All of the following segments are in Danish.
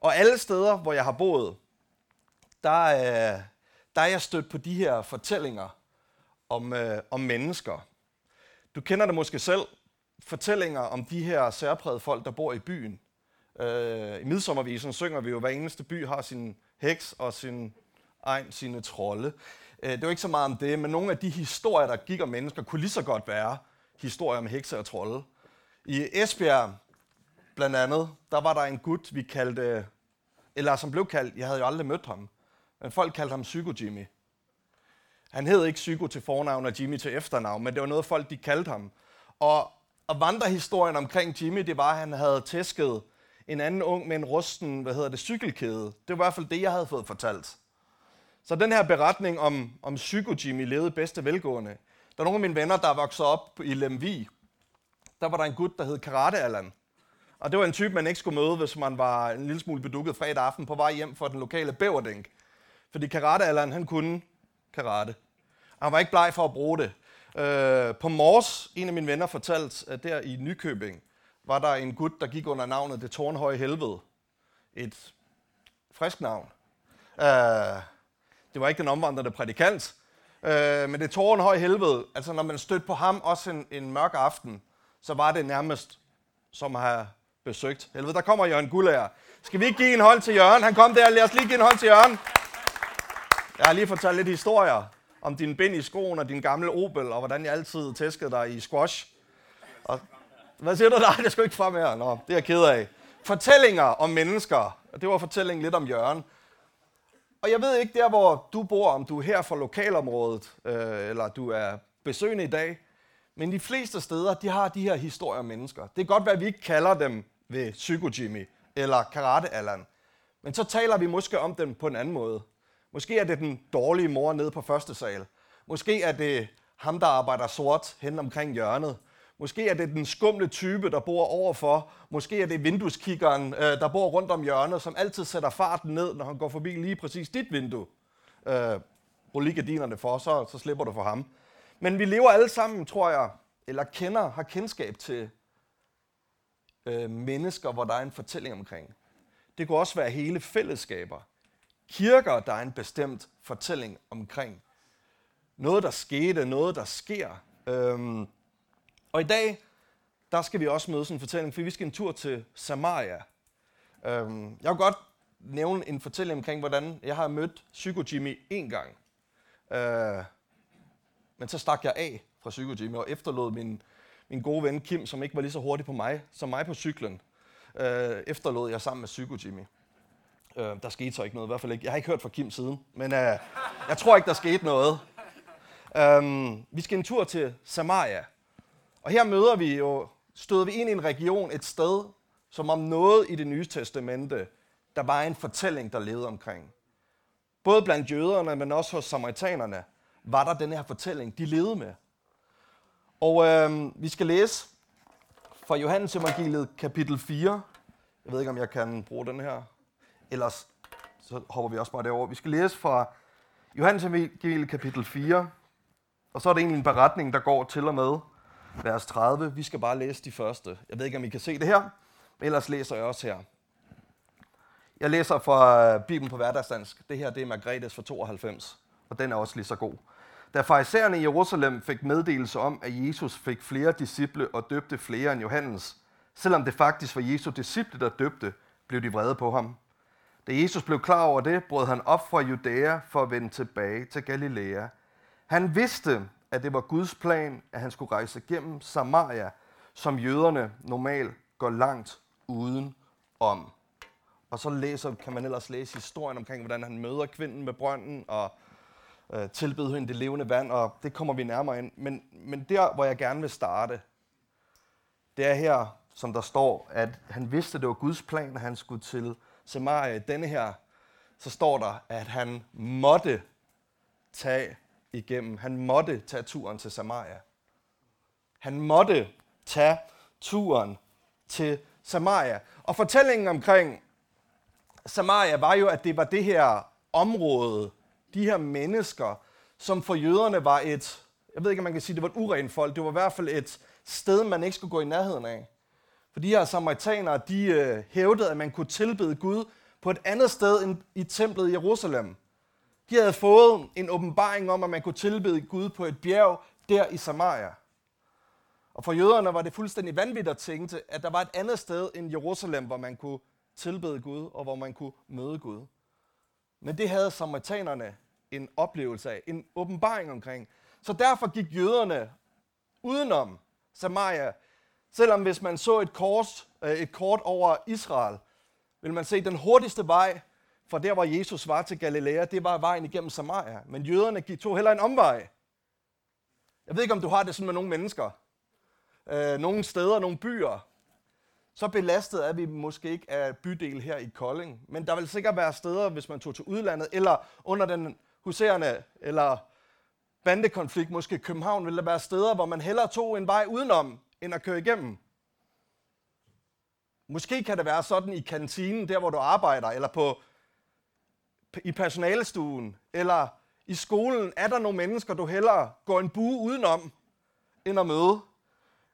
Og alle steder, hvor jeg har boet, der, øh, der er jeg stødt på de her fortællinger om, øh, om mennesker. Du kender det måske selv. Fortællinger om de her særprægede folk, der bor i byen. Øh, I midsommervisen synger vi jo, at hver eneste by har sin heks og sin egen, sine trolde. Øh, det var ikke så meget om det, men nogle af de historier, der gik om mennesker, kunne lige så godt være historier om hekse og trolde. I Esbjerg, blandt andet, der var der en gut, vi kaldte, eller som blev kaldt, jeg havde jo aldrig mødt ham, men folk kaldte ham Psycho Jimmy. Han hed ikke Psycho til fornavn og Jimmy til efternavn, men det var noget, folk de kaldte ham. Og, og vandrehistorien omkring Jimmy, det var, at han havde tæsket en anden ung med en rusten, hvad hedder det, cykelkæde. Det var i hvert fald det, jeg havde fået fortalt. Så den her beretning om, om Psycho Jimmy levede bedste velgående. Der er nogle af mine venner, der voksede op i Lemvi. Der var der en gut, der hed Karate Allan. Og det var en type, man ikke skulle møde, hvis man var en lille smule bedukket fredag aften på vej hjem fra den lokale bæverdænk. Fordi karatealderen, han kunne karate. Og han var ikke bleg for at bruge det. Øh, på Mors, en af mine venner fortalte, at der i Nykøbing, var der en gut, der gik under navnet Det Tårnhøje Helvede. Et frisk navn. Øh, det var ikke den omvandrende prædikant, øh, men det tårnhøje helvede, altså når man stødte på ham også en, en mørk aften, så var det nærmest som at have besøgt helvede. Der kommer Jørgen Gullager. Skal vi ikke give en hånd til Jørgen? Han kom der, lad os lige give en hånd til Jørgen. Jeg har lige fortalt lidt historier om din bind i skoen og din gamle Opel, og hvordan jeg altid tæskede dig i squash. Og, hvad siger du? Nej, det skal ikke frem her. Nå, det er jeg ked af. Fortællinger om mennesker. Det var fortællingen lidt om Jørgen. Og jeg ved ikke der, hvor du bor, om du er her fra lokalområdet, øh, eller du er besøgende i dag, men de fleste steder, de har de her historier om mennesker. Det kan godt være, at vi ikke kalder dem ved Psycho Jimmy eller Karate Allan, men så taler vi måske om dem på en anden måde. Måske er det den dårlige mor nede på første sal. Måske er det ham, der arbejder sort hen omkring hjørnet. Måske er det den skumle type, der bor overfor. Måske er det vindueskikkeren, øh, der bor rundt om hjørnet, som altid sætter farten ned, når han går forbi lige præcis dit vindue. Øh, Rul lige gardinerne for, så, så slipper du for ham. Men vi lever alle sammen, tror jeg, eller kender, har kendskab til øh, mennesker, hvor der er en fortælling omkring. Det kunne også være hele fællesskaber. Kirker, der er en bestemt fortælling omkring. Noget, der skete, noget, der sker. Øhm, og i dag, der skal vi også møde sådan en fortælling, for vi skal en tur til Samaria. Øhm, jeg vil godt nævne en fortælling omkring, hvordan jeg har mødt Psycho Jimmy en gang. Øh, men så stak jeg af fra Psycho Jimmy og efterlod min, min gode ven Kim, som ikke var lige så hurtig på mig, som mig på cyklen, øh, efterlod jeg sammen med Psycho Jimmy. Øh, der skete så ikke noget, i hvert fald ikke. Jeg har ikke hørt fra Kim siden, men øh, jeg tror ikke, der skete noget. Øh, vi skal en tur til Samaria. Og her møder vi jo, støder vi ind i en region, et sted, som om noget i det nye testamente, der var en fortælling, der levede omkring. Både blandt jøderne, men også hos samaritanerne, var der den her fortælling, de levede med. Og øh, vi skal læse fra Johannes evangeliet kapitel 4. Jeg ved ikke, om jeg kan bruge den her. Ellers så hopper vi også bare derover. Vi skal læse fra Johannes evangeliet kapitel 4. Og så er det egentlig en beretning, der går til og med vers 30. Vi skal bare læse de første. Jeg ved ikke, om I kan se det her, men ellers læser jeg også her. Jeg læser fra øh, Bibelen på hverdagsdansk. Det her det er Margrethes fra 92, og den er også lige så god. Da farisæerne i Jerusalem fik meddelelse om, at Jesus fik flere disciple og døbte flere end Johannes, selvom det faktisk var Jesu disciple, der døbte, blev de vrede på ham. Da Jesus blev klar over det, brød han op fra Judæa for at vende tilbage til Galilea. Han vidste, at det var Guds plan, at han skulle rejse gennem Samaria, som jøderne normalt går langt uden om. Og så læser, kan man ellers læse historien omkring, hvordan han møder kvinden med brønden og øh, tilbede hende det levende vand, og det kommer vi nærmere ind. Men, men der, hvor jeg gerne vil starte, det er her, som der står, at han vidste, at det var Guds plan, at han skulle til Samaria. Denne her, så står der, at han måtte tage igennem. Han måtte tage turen til Samaria. Han måtte tage turen til Samaria. Og fortællingen omkring Samaria var jo, at det var det her område, de her mennesker, som for jøderne var et, jeg ved ikke, om man kan sige, det var et urent folk, det var i hvert fald et sted, man ikke skulle gå i nærheden af. For de her samaritanere, de øh, hævdede, at man kunne tilbede Gud på et andet sted end i templet i Jerusalem. De havde fået en åbenbaring om, at man kunne tilbede Gud på et bjerg der i Samaria. Og for jøderne var det fuldstændig vanvittigt at tænke, at der var et andet sted end Jerusalem, hvor man kunne tilbede Gud og hvor man kunne møde Gud. Men det havde samaritanerne en oplevelse af, en åbenbaring omkring. Så derfor gik jøderne udenom Samaria, selvom hvis man så et kort, øh, et kort over Israel, vil man se, at den hurtigste vej fra der, hvor Jesus var til Galilea, det var vejen igennem Samaria. Men jøderne gik to heller en omvej. Jeg ved ikke, om du har det sådan med nogle mennesker. Øh, nogle steder, nogle byer. Så belastet er vi måske ikke af bydel her i Kolding. Men der vil sikkert være steder, hvis man tog til udlandet, eller under den huserende, eller bandekonflikt, måske i København, vil der være steder, hvor man hellere tog en vej udenom, end at køre igennem. Måske kan det være sådan i kantinen, der hvor du arbejder, eller på, i personalestuen, eller i skolen, er der nogle mennesker, du hellere går en bue udenom, end at møde.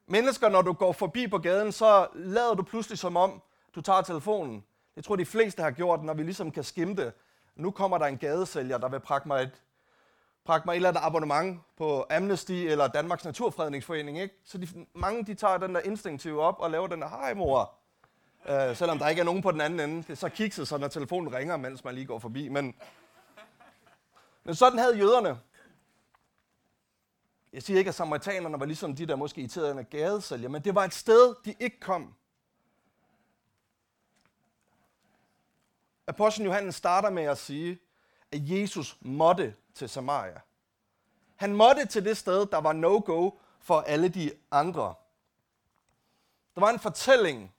Mennesker, når du går forbi på gaden, så lader du pludselig som om, du tager telefonen. Jeg tror, de fleste har gjort, når vi ligesom kan skimte. Nu kommer der en gadesælger, der vil prakke mig et, prakke mig et eller andet abonnement på Amnesty eller Danmarks Naturfredningsforening. Ikke? Så de, mange de tager den der instinktive op og laver den der, hej mor, Uh, selvom der ikke er nogen på den anden ende. Det er så kikset, så når telefonen ringer, mens man lige går forbi. Men, men sådan havde jøderne. Jeg siger ikke, at samaritanerne var ligesom de der måske irriterede gadesælger, men det var et sted, de ikke kom. Apostlen Johannes starter med at sige, at Jesus måtte til Samaria. Han måtte til det sted, der var no-go for alle de andre. Der var en fortælling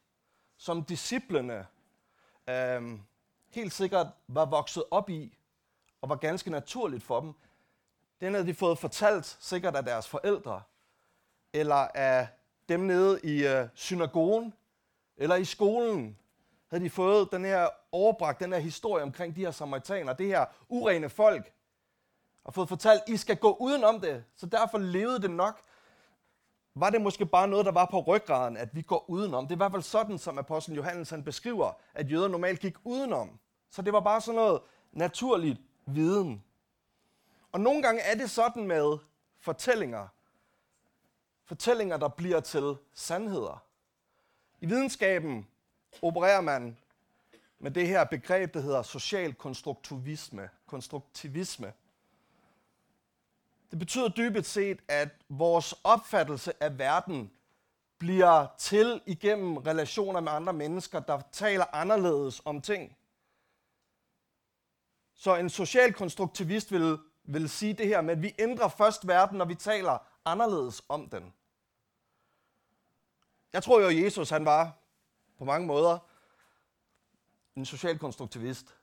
som disciplene øh, helt sikkert var vokset op i, og var ganske naturligt for dem. Den havde de fået fortalt sikkert af deres forældre, eller af dem nede i øh, synagogen, eller i skolen, havde de fået den her overbragt, den her historie omkring de her samaritaner, det her urene folk, og fået fortalt, I skal gå udenom det. Så derfor levede det nok var det måske bare noget, der var på ryggraden, at vi går udenom. Det er i hvert fald sådan, som apostlen Johannes han beskriver, at jøder normalt gik udenom. Så det var bare sådan noget naturligt viden. Og nogle gange er det sådan med fortællinger. Fortællinger, der bliver til sandheder. I videnskaben opererer man med det her begreb, der hedder social konstruktivisme. konstruktivisme. Det betyder dybest set, at vores opfattelse af verden bliver til igennem relationer med andre mennesker, der taler anderledes om ting. Så en social konstruktivist vil, vil sige det her med, at vi ændrer først verden, når vi taler anderledes om den. Jeg tror jo, at Jesus han var på mange måder en socialkonstruktivist.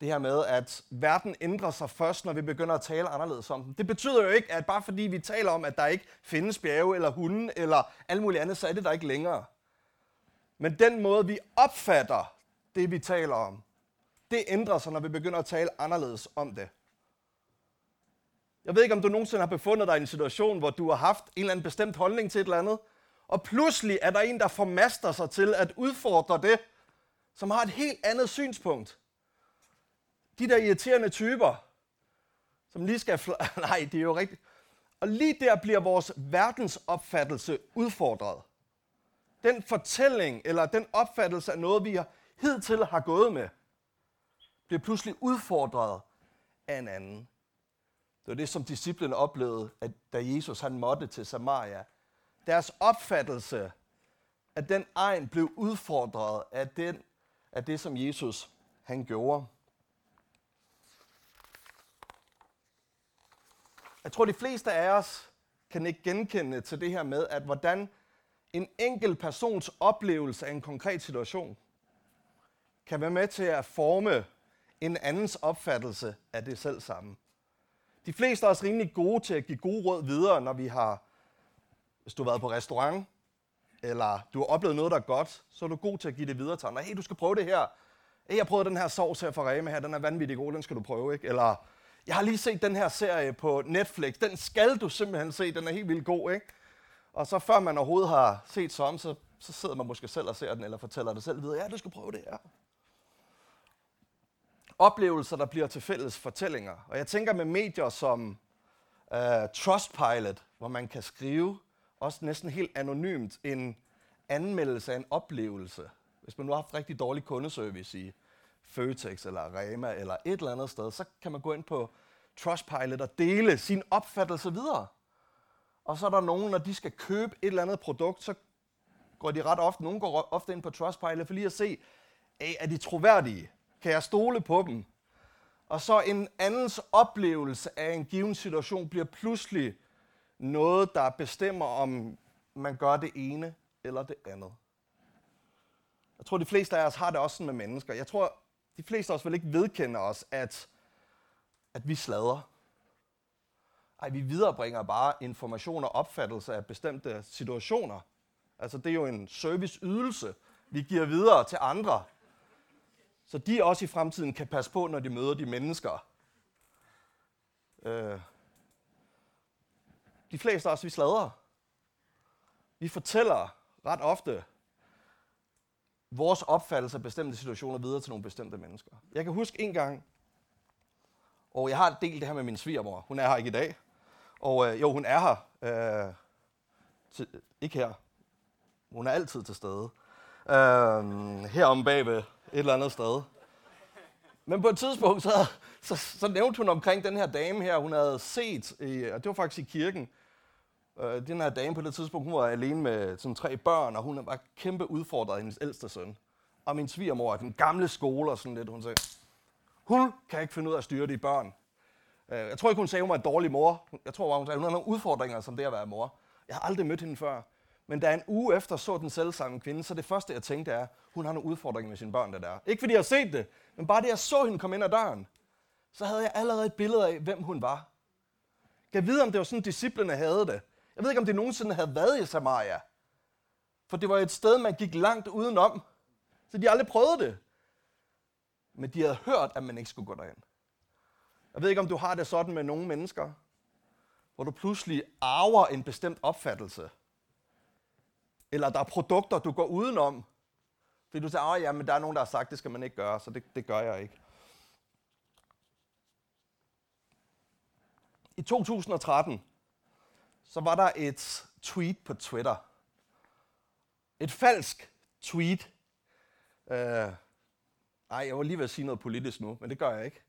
det her med, at verden ændrer sig først, når vi begynder at tale anderledes om den. Det betyder jo ikke, at bare fordi vi taler om, at der ikke findes bjerge eller hunde eller alt muligt andet, så er det der ikke længere. Men den måde, vi opfatter det, vi taler om, det ændrer sig, når vi begynder at tale anderledes om det. Jeg ved ikke, om du nogensinde har befundet dig i en situation, hvor du har haft en eller anden bestemt holdning til et eller andet, og pludselig er der en, der formaster sig til at udfordre det, som har et helt andet synspunkt de der irriterende typer, som lige skal... Fl- Nej, det er jo rigtigt. Og lige der bliver vores verdensopfattelse udfordret. Den fortælling, eller den opfattelse af noget, vi hidtil har gået med, bliver pludselig udfordret af en anden. Det var det, som disciplene oplevede, at da Jesus han måtte til Samaria. Deres opfattelse af den egen blev udfordret af, den, af det, som Jesus han gjorde. Jeg tror, de fleste af os kan ikke genkende til det her med, at hvordan en enkelt persons oplevelse af en konkret situation kan være med til at forme en andens opfattelse af det selv samme. De fleste er også rimelig gode til at give gode råd videre, når vi har, hvis du har været på restaurant, eller du har oplevet noget, der er godt, så er du god til at give det videre til andre. Hey, du skal prøve det her. Hey, jeg prøvede den her sovs her fra Rema her, den er vanvittig god, den skal du prøve, ikke? Eller jeg har lige set den her serie på Netflix. Den skal du simpelthen se. Den er helt vildt god, ikke? Og så før man overhovedet har set som, så, så sidder man måske selv og ser den, eller fortæller det selv videre. Ja, du skal prøve det her oplevelser, der bliver til fælles fortællinger. Og jeg tænker med medier som øh, Trustpilot, hvor man kan skrive, også næsten helt anonymt, en anmeldelse af en oplevelse. Hvis man nu har haft rigtig dårlig kundeservice i Føtex eller Rema eller et eller andet sted, så kan man gå ind på Trustpilot og dele sin opfattelse videre. Og så er der nogen, når de skal købe et eller andet produkt, så går de ret ofte, nogen går ofte ind på Trustpilot for lige at se, er de troværdige? Kan jeg stole på dem? Og så en andens oplevelse af en given situation bliver pludselig noget, der bestemmer, om man gør det ene eller det andet. Jeg tror, de fleste af os har det også sådan med mennesker. Jeg tror, de fleste af os vil ikke vedkende os, at, at vi slader. Ej, vi viderebringer bare information og opfattelse af bestemte situationer. Altså, det er jo en serviceydelse, vi giver videre til andre. Så de også i fremtiden kan passe på, når de møder de mennesker. Øh. De fleste af os, vi sladrer. Vi fortæller ret ofte vores opfattelse af bestemte situationer videre til nogle bestemte mennesker. Jeg kan huske en gang, og jeg har delt det her med min svigermor. Hun er her ikke i dag. Og øh, jo, hun er her. Øh, til, ikke her. Hun er altid til stede. Øh, herom bagved et eller andet sted. Men på et tidspunkt, så, så, så nævnte hun omkring den her dame her, hun havde set, i, og det var faktisk i kirken, øh, den her dame på det tidspunkt, hun var alene med sådan tre børn, og hun var kæmpe udfordret af hendes ældste søn. Og min svigermor, den gamle skole og sådan lidt, hun sagde, hun kan ikke finde ud af at styre de børn. Øh, jeg tror ikke, hun sagde, hun var en dårlig mor. Jeg tror, hun sagde, hun havde nogle udfordringer, som det at være mor. Jeg har aldrig mødt hende før. Men da en uge efter så den selv samme kvinde, så det første, jeg tænkte er, hun har nogle udfordringer med sine børn, der der. Ikke fordi jeg har set det, men bare det, jeg så hende komme ind ad døren, så havde jeg allerede et billede af, hvem hun var. Kan jeg vide, om det var sådan, disciplene havde det? Jeg ved ikke, om det nogensinde havde været i Samaria. For det var et sted, man gik langt udenom. Så de aldrig prøvede det. Men de havde hørt, at man ikke skulle gå derind. Jeg ved ikke, om du har det sådan med nogle mennesker, hvor du pludselig arver en bestemt opfattelse. Eller der er produkter, du går udenom. Fordi du siger, at ja, men der er nogen, der har sagt, det skal man ikke gøre, så det, det gør jeg ikke. I 2013, så var der et tweet på Twitter. Et falsk tweet. Uh, ej, jeg var lige ved at sige noget politisk nu, men det gør jeg ikke.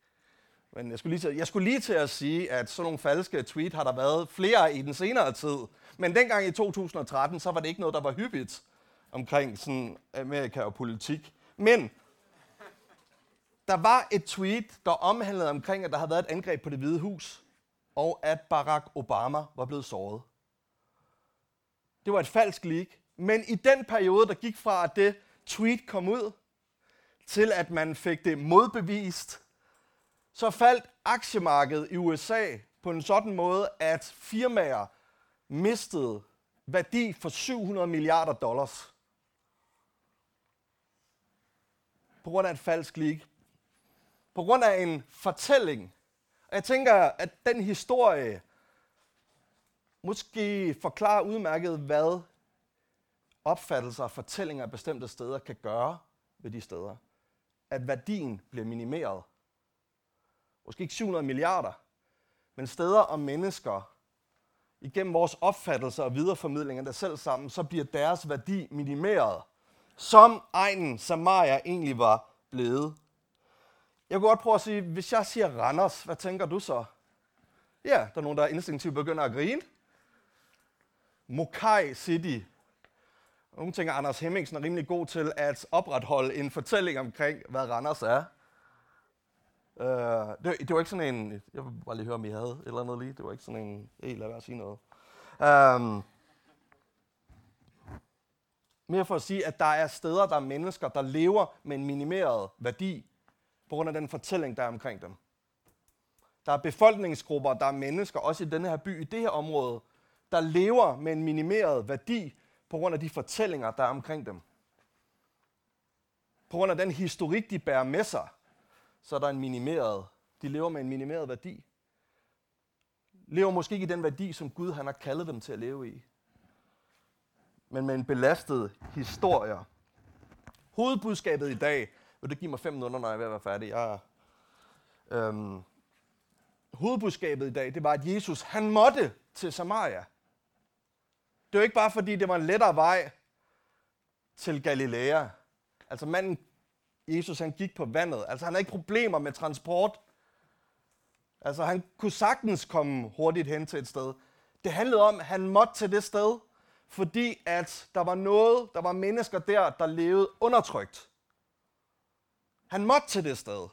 Men jeg skulle, lige til, jeg skulle lige til at sige, at sådan nogle falske tweet har der været flere i den senere tid. Men dengang i 2013, så var det ikke noget, der var hyppigt omkring sådan Amerika og politik. Men der var et tweet, der omhandlede omkring, at der havde været et angreb på det hvide hus, og at Barack Obama var blevet såret. Det var et falsk leak. Men i den periode, der gik fra, at det tweet kom ud, til at man fik det modbevist, så faldt aktiemarkedet i USA på en sådan måde, at firmaer mistede værdi for 700 milliarder dollars. På grund af et falsk leak. På grund af en fortælling. Og jeg tænker, at den historie måske forklarer udmærket, hvad opfattelser og fortællinger af bestemte steder kan gøre ved de steder. At værdien bliver minimeret måske ikke 700 milliarder, men steder og mennesker, igennem vores opfattelser og videreformidling af selv sammen, så bliver deres værdi minimeret, som egnen Samaria egentlig var blevet. Jeg kunne godt prøve at sige, hvis jeg siger Randers, hvad tænker du så? Ja, der er nogen, der instinktivt begynder at grine. Mokai City. Nogle tænker, Anders Hemmingsen er rimelig god til at opretholde en fortælling omkring, hvad Randers er. Uh, det, det var ikke sådan en, jeg vil bare lige høre, om I havde et eller andet lige. Det var ikke sådan en, hey, lad være at sige noget. Um, mere for at sige, at der er steder, der er mennesker, der lever med en minimeret værdi, på grund af den fortælling, der er omkring dem. Der er befolkningsgrupper, der er mennesker, også i denne her by, i det her område, der lever med en minimeret værdi, på grund af de fortællinger, der er omkring dem. På grund af den historik, de bærer med sig, så er der en minimeret, de lever med en minimeret værdi. Lever måske ikke i den værdi, som Gud han har kaldet dem til at leve i. Men med en belastet historie. Hovedbudskabet i dag, vil du give mig fem minutter, når jeg er ved at være færdig? Jeg Øhm, hovedbudskabet i dag, det var, at Jesus, han måtte til Samaria. Det var ikke bare, fordi det var en lettere vej til Galilea. Altså manden, Jesus, han gik på vandet. Altså han havde ikke problemer med transport. Altså han kunne sagtens komme hurtigt hen til et sted. Det handlede om, at han måtte til det sted, fordi at der var noget, der var mennesker der, der levede undertrykt. Han måtte til det sted.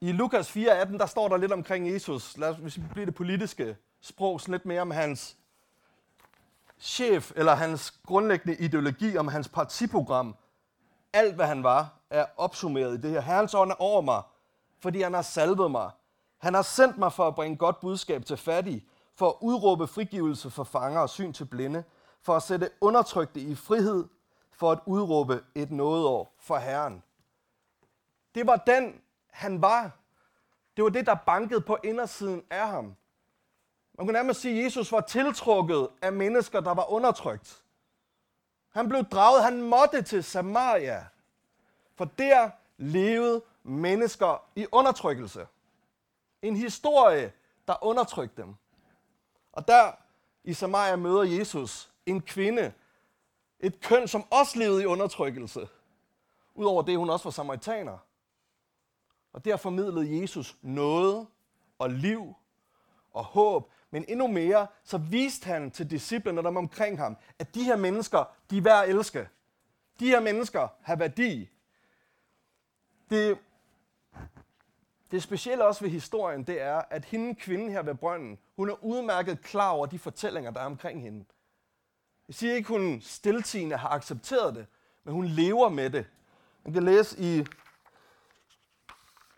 I Lukas 4:18, der står der lidt omkring Jesus. Lad os, hvis vi bliver det politiske sprog, så lidt mere om hans chef, eller hans grundlæggende ideologi, om hans partiprogram. Alt, hvad han var, er opsummeret i det her. Herrens ånd er over mig, fordi han har salvet mig. Han har sendt mig for at bringe godt budskab til fattige, for at udråbe frigivelse for fanger og syn til blinde, for at sætte undertrykte i frihed, for at udråbe et nådeår for Herren. Det var den, han var. Det var det, der bankede på indersiden af ham. Man kunne nærmest sige, at Jesus var tiltrukket af mennesker, der var undertrykt. Han blev draget, han måtte til Samaria. For der levede mennesker i undertrykkelse. En historie, der undertrykte dem. Og der i Samaria møder Jesus en kvinde, et køn, som også levede i undertrykkelse. Udover det, hun også var samaritaner. Og der formidlede Jesus noget og liv og håb. Men endnu mere, så viste han til disciplene, der omkring ham, at de her mennesker, de er værd at elske. De her mennesker har værdi. Det, det specielle også ved historien, det er, at hende kvinde her ved brønden, hun er udmærket klar over de fortællinger, der er omkring hende. Jeg siger ikke, hun stiltigende har accepteret det, men hun lever med det. Man kan læse i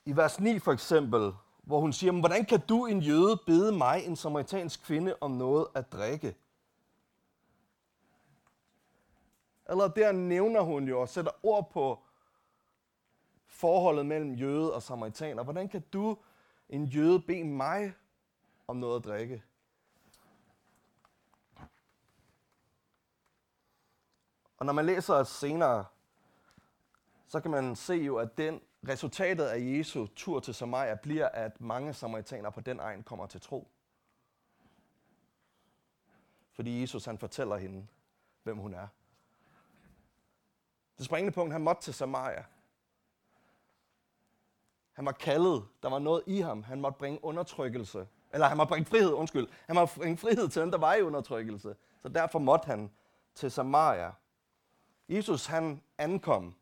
i vers 9 for eksempel, hvor hun siger, hvordan kan du en jøde bede mig, en samaritansk kvinde, om noget at drikke? Eller der nævner hun jo og sætter ord på forholdet mellem jøde og samaritaner. Hvordan kan du, en jøde, bede mig om noget at drikke? Og når man læser senere, så kan man se jo, at den resultatet af Jesu tur til Samaria bliver, at mange samaritanere på den egen kommer til tro. Fordi Jesus han fortæller hende, hvem hun er. Det springende punkt, han måtte til Samaria. Han var kaldet. Der var noget i ham. Han måtte bringe undertrykkelse. Eller han måtte bringe frihed, undskyld. Han måtte bringe frihed til dem, der var i undertrykkelse. Så derfor måtte han til Samaria. Jesus han ankom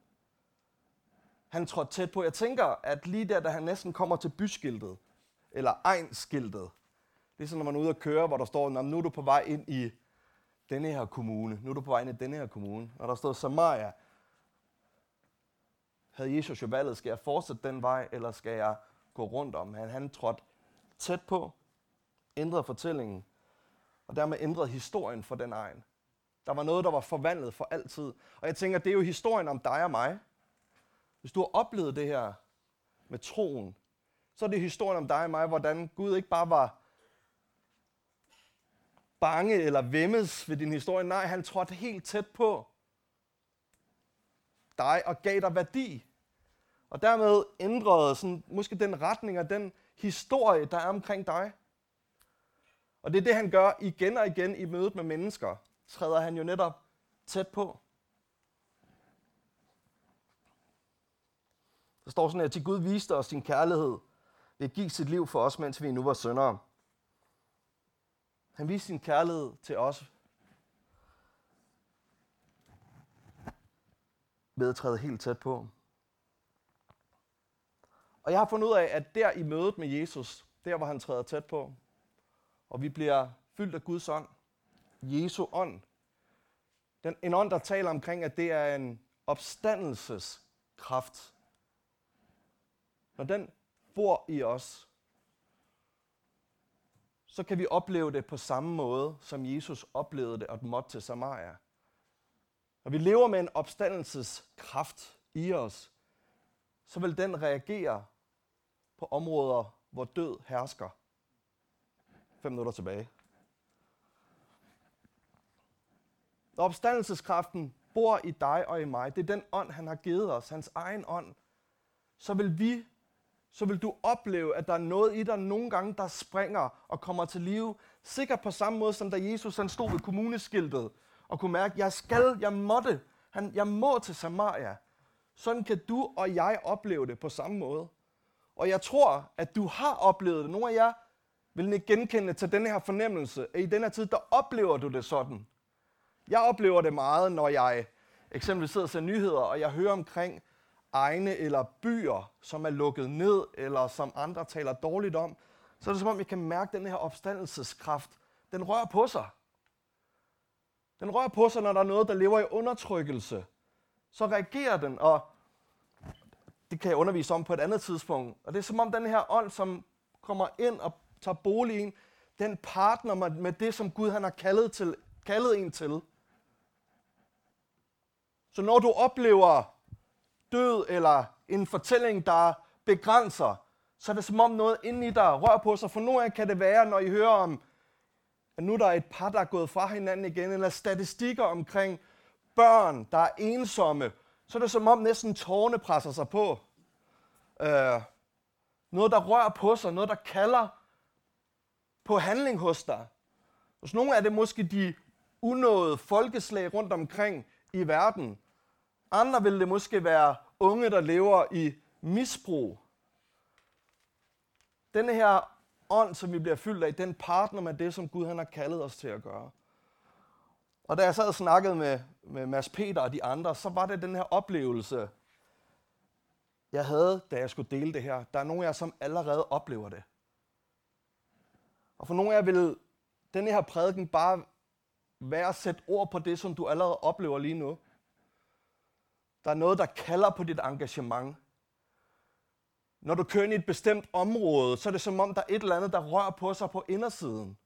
han trådte tæt på. Jeg tænker, at lige der, da han næsten kommer til byskiltet, eller egenskiltet, ligesom når man er ude at køre, hvor der står, nu er du på vej ind i denne her kommune, nu er du på vej ind i denne her kommune, og der står Samaria, havde Jesus jo valget, skal jeg fortsætte den vej, eller skal jeg gå rundt om? Han, han trådte tæt på, ændrede fortællingen, og dermed ændrede historien for den egen. Der var noget, der var forvandlet for altid. Og jeg tænker, det er jo historien om dig og mig. Hvis du har oplevet det her med troen, så er det historien om dig og mig, hvordan Gud ikke bare var bange eller vemmes ved din historie. Nej, han trådte helt tæt på dig og gav dig værdi. Og dermed ændrede sådan, måske den retning og den historie, der er omkring dig. Og det er det, han gør igen og igen i mødet med mennesker. Træder han jo netop tæt på. Der står sådan her, til Gud viste os sin kærlighed ved at give sit liv for os, mens vi nu var søndere. Han viste sin kærlighed til os ved at træde helt tæt på. Og jeg har fundet ud af, at der i mødet med Jesus, der hvor han træder tæt på, og vi bliver fyldt af Guds ånd, Jesu ånd, den, en ånd, der taler omkring, at det er en opstandelseskraft, når den bor i os, så kan vi opleve det på samme måde, som Jesus oplevede det og måtte til Samaria. Når vi lever med en opstandelseskraft i os, så vil den reagere på områder, hvor død hersker. Fem minutter tilbage. Når opstandelseskraften bor i dig og i mig, det er den ånd, han har givet os, hans egen ånd, så vil vi så vil du opleve, at der er noget i dig nogle gange, der springer og kommer til live. Sikkert på samme måde, som da Jesus han stod ved kommuneskiltet og kunne mærke, jeg skal, jeg måtte, han, jeg må til Samaria. Sådan kan du og jeg opleve det på samme måde. Og jeg tror, at du har oplevet det. Nogle af jer vil ikke genkende til den her fornemmelse, at i den her tid, der oplever du det sådan. Jeg oplever det meget, når jeg eksempelvis sidder og ser nyheder, og jeg hører omkring egne eller byer, som er lukket ned, eller som andre taler dårligt om, så er det som om, jeg kan mærke, den her opstandelseskraft, den rører på sig. Den rører på sig, når der er noget, der lever i undertrykkelse. Så reagerer den, og det kan jeg undervise om på et andet tidspunkt. Og det er som om den her ånd, som kommer ind og tager bolig ind, den partner med det, som Gud han har kaldet, til, kaldet en til. Så når du oplever død eller en fortælling, der begrænser, så er det som om noget inde i dig rører på sig. For nogle af kan det være, når I hører om, at nu der er et par, der er gået fra hinanden igen, eller statistikker omkring børn, der er ensomme, så er det som om næsten tårne presser sig på. Uh, noget, der rører på sig, noget, der kalder på handling hos dig. Hos nogle er det måske de unåede folkeslag rundt omkring i verden. Andre vil det måske være unge, der lever i misbrug. Denne her ånd, som vi bliver fyldt af, den partner med det, som Gud han har kaldet os til at gøre. Og da jeg sad og snakkede med, med Mads Peter og de andre, så var det den her oplevelse, jeg havde, da jeg skulle dele det her. Der er nogle af jer, som allerede oplever det. Og for nogle af jer vil denne her prædiken bare være at sætte ord på det, som du allerede oplever lige nu. Der er noget, der kalder på dit engagement. Når du kører ind i et bestemt område, så er det som om, der er et eller andet, der rører på sig på indersiden.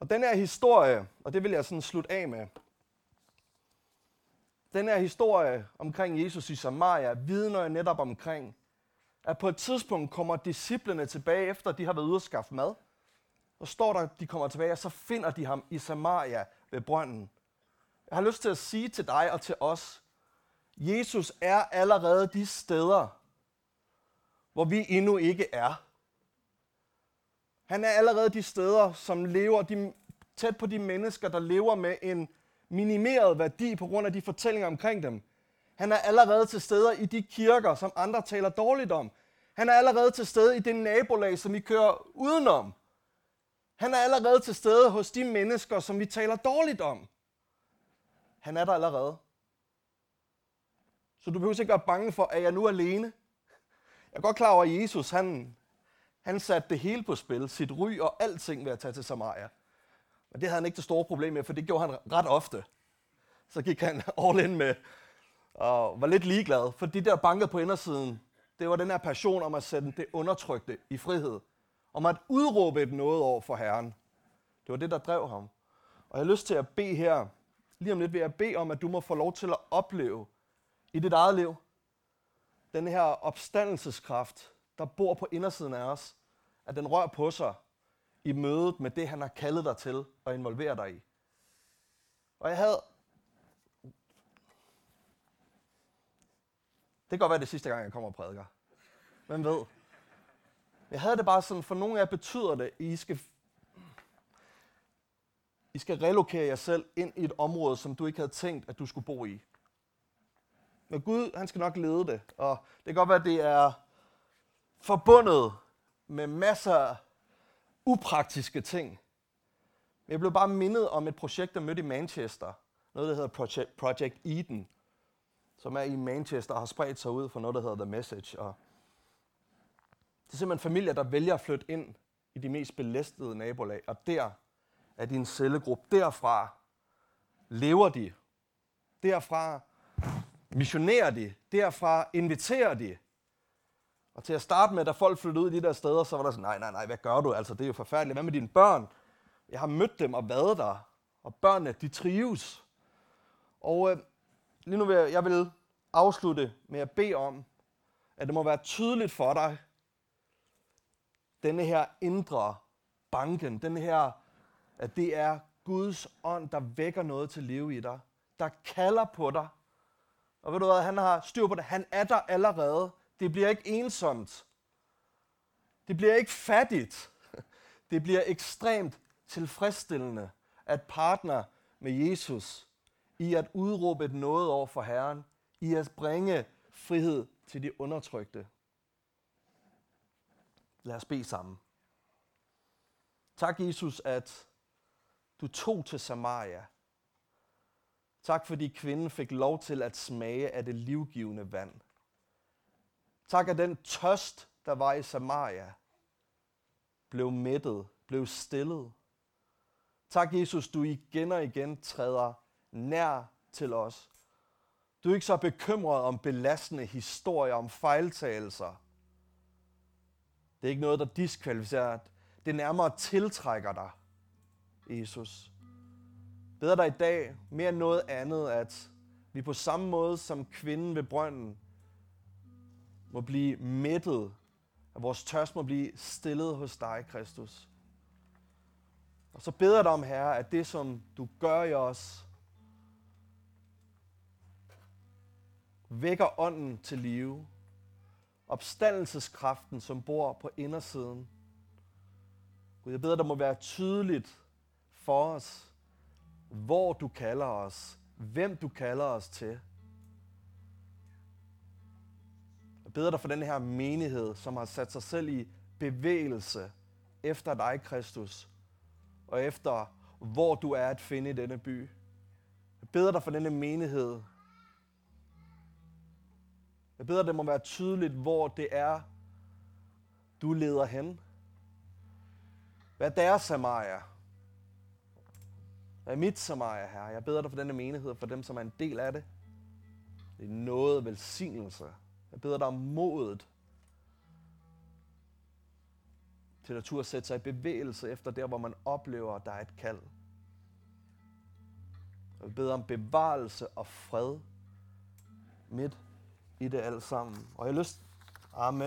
Og den her historie, og det vil jeg sådan slutte af med, den her historie omkring Jesus i Samaria vidner jeg netop omkring, at på et tidspunkt kommer disciplene tilbage, efter de har været ude og skaffe mad. Og står der, de kommer tilbage, og så finder de ham i Samaria ved brønden. Jeg har lyst til at sige til dig og til os, Jesus er allerede de steder, hvor vi endnu ikke er. Han er allerede de steder, som lever de, tæt på de mennesker, der lever med en minimeret værdi på grund af de fortællinger omkring dem. Han er allerede til stede i de kirker, som andre taler dårligt om. Han er allerede til stede i det nabolag, som vi kører udenom. Han er allerede til stede hos de mennesker, som vi taler dårligt om. Han er der allerede. Så du behøver ikke være bange for, at jeg nu er alene. Jeg er godt klar over, at Jesus han, han satte det hele på spil, sit ry og alting ved at tage til Samaria. Men det havde han ikke det store problem med, for det gjorde han ret ofte. Så gik han all in med, og var lidt ligeglad, for de der bankede på indersiden, det var den her passion om at sætte det undertrykte i frihed. Om at udråbe et noget over for Herren. Det var det, der drev ham. Og jeg har lyst til at bede her, lige om lidt vil jeg bede om, at du må få lov til at opleve i dit eget liv, den her opstandelseskraft, der bor på indersiden af os, at den rører på sig i mødet med det, han har kaldet dig til og involvere dig i. Og jeg havde... Det kan godt være det sidste gang, jeg kommer og prædiker. Hvem ved? Jeg havde det bare sådan, for nogle af jer betyder det, at I skal, i skal relokere jer selv ind i et område, som du ikke havde tænkt, at du skulle bo i. Men Gud, han skal nok lede det. Og det kan godt være, at det er forbundet med masser af upraktiske ting. Men jeg blev bare mindet om et projekt, der mødte i Manchester. Noget, der hedder Project, Project Eden, som er i Manchester og har spredt sig ud for noget, der hedder The Message. Og det er simpelthen familier, der vælger at flytte ind i de mest belastede nabolag, og der af din cellegruppe. Derfra lever de. Derfra missionerer de. Derfra inviterer de. Og til at starte med, da folk flyttede ud i de der steder, så var der sådan, nej, nej, nej, hvad gør du? Altså, det er jo forfærdeligt. Hvad med dine børn? Jeg har mødt dem og været der. Og børnene, de trives. Og øh, lige nu vil jeg, jeg vil afslutte med at bede om, at det må være tydeligt for dig, denne her indre banken, den her, at det er Guds ånd, der vækker noget til live i dig, der kalder på dig. Og ved du hvad, han har styr på det. Han er der allerede. Det Det bliver ikke ensomt. Det bliver ikke fattigt. Det bliver ekstremt tilfredsstillende at partner med Jesus i at udråbe et noget over for Herren, i at bringe frihed til de undertrykte. Lad os bede sammen. Tak, Jesus, at du tog til Samaria. Tak, fordi kvinden fik lov til at smage af det livgivende vand. Tak, at den tørst, der var i Samaria, blev mættet, blev stillet. Tak, Jesus, du igen og igen træder nær til os. Du er ikke så bekymret om belastende historier, om fejltagelser. Det er ikke noget, der diskvalificerer. Det nærmere tiltrækker dig, Jesus. Beder dig i dag mere end noget andet, at vi på samme måde som kvinden ved brønden må blive mættet, at vores tørst må blive stillet hos dig, Kristus. Og så beder jeg dig om, Herre, at det, som du gør i os, vækker ånden til live. Opstandelseskraften, som bor på indersiden. Gud, jeg beder, der må være tydeligt for os, hvor du kalder os, hvem du kalder os til. Jeg beder dig for den her menighed, som har sat sig selv i bevægelse efter dig, Kristus, og efter hvor du er at finde i denne by. Jeg beder dig for denne menighed. Jeg beder, det må være tydeligt, hvor det er, du leder hen. Hvad er deres Samaria? Vær mit Samaria, her? Jeg beder dig for denne menighed, for dem, som er en del af det. Det er noget velsignelse. Jeg beder dig om modet til at turde sætte sig i bevægelse efter der, hvor man oplever, at der er et kald. Jeg beder om bevarelse og fred midt i det alt sammen. Og jeg har lyst, amen.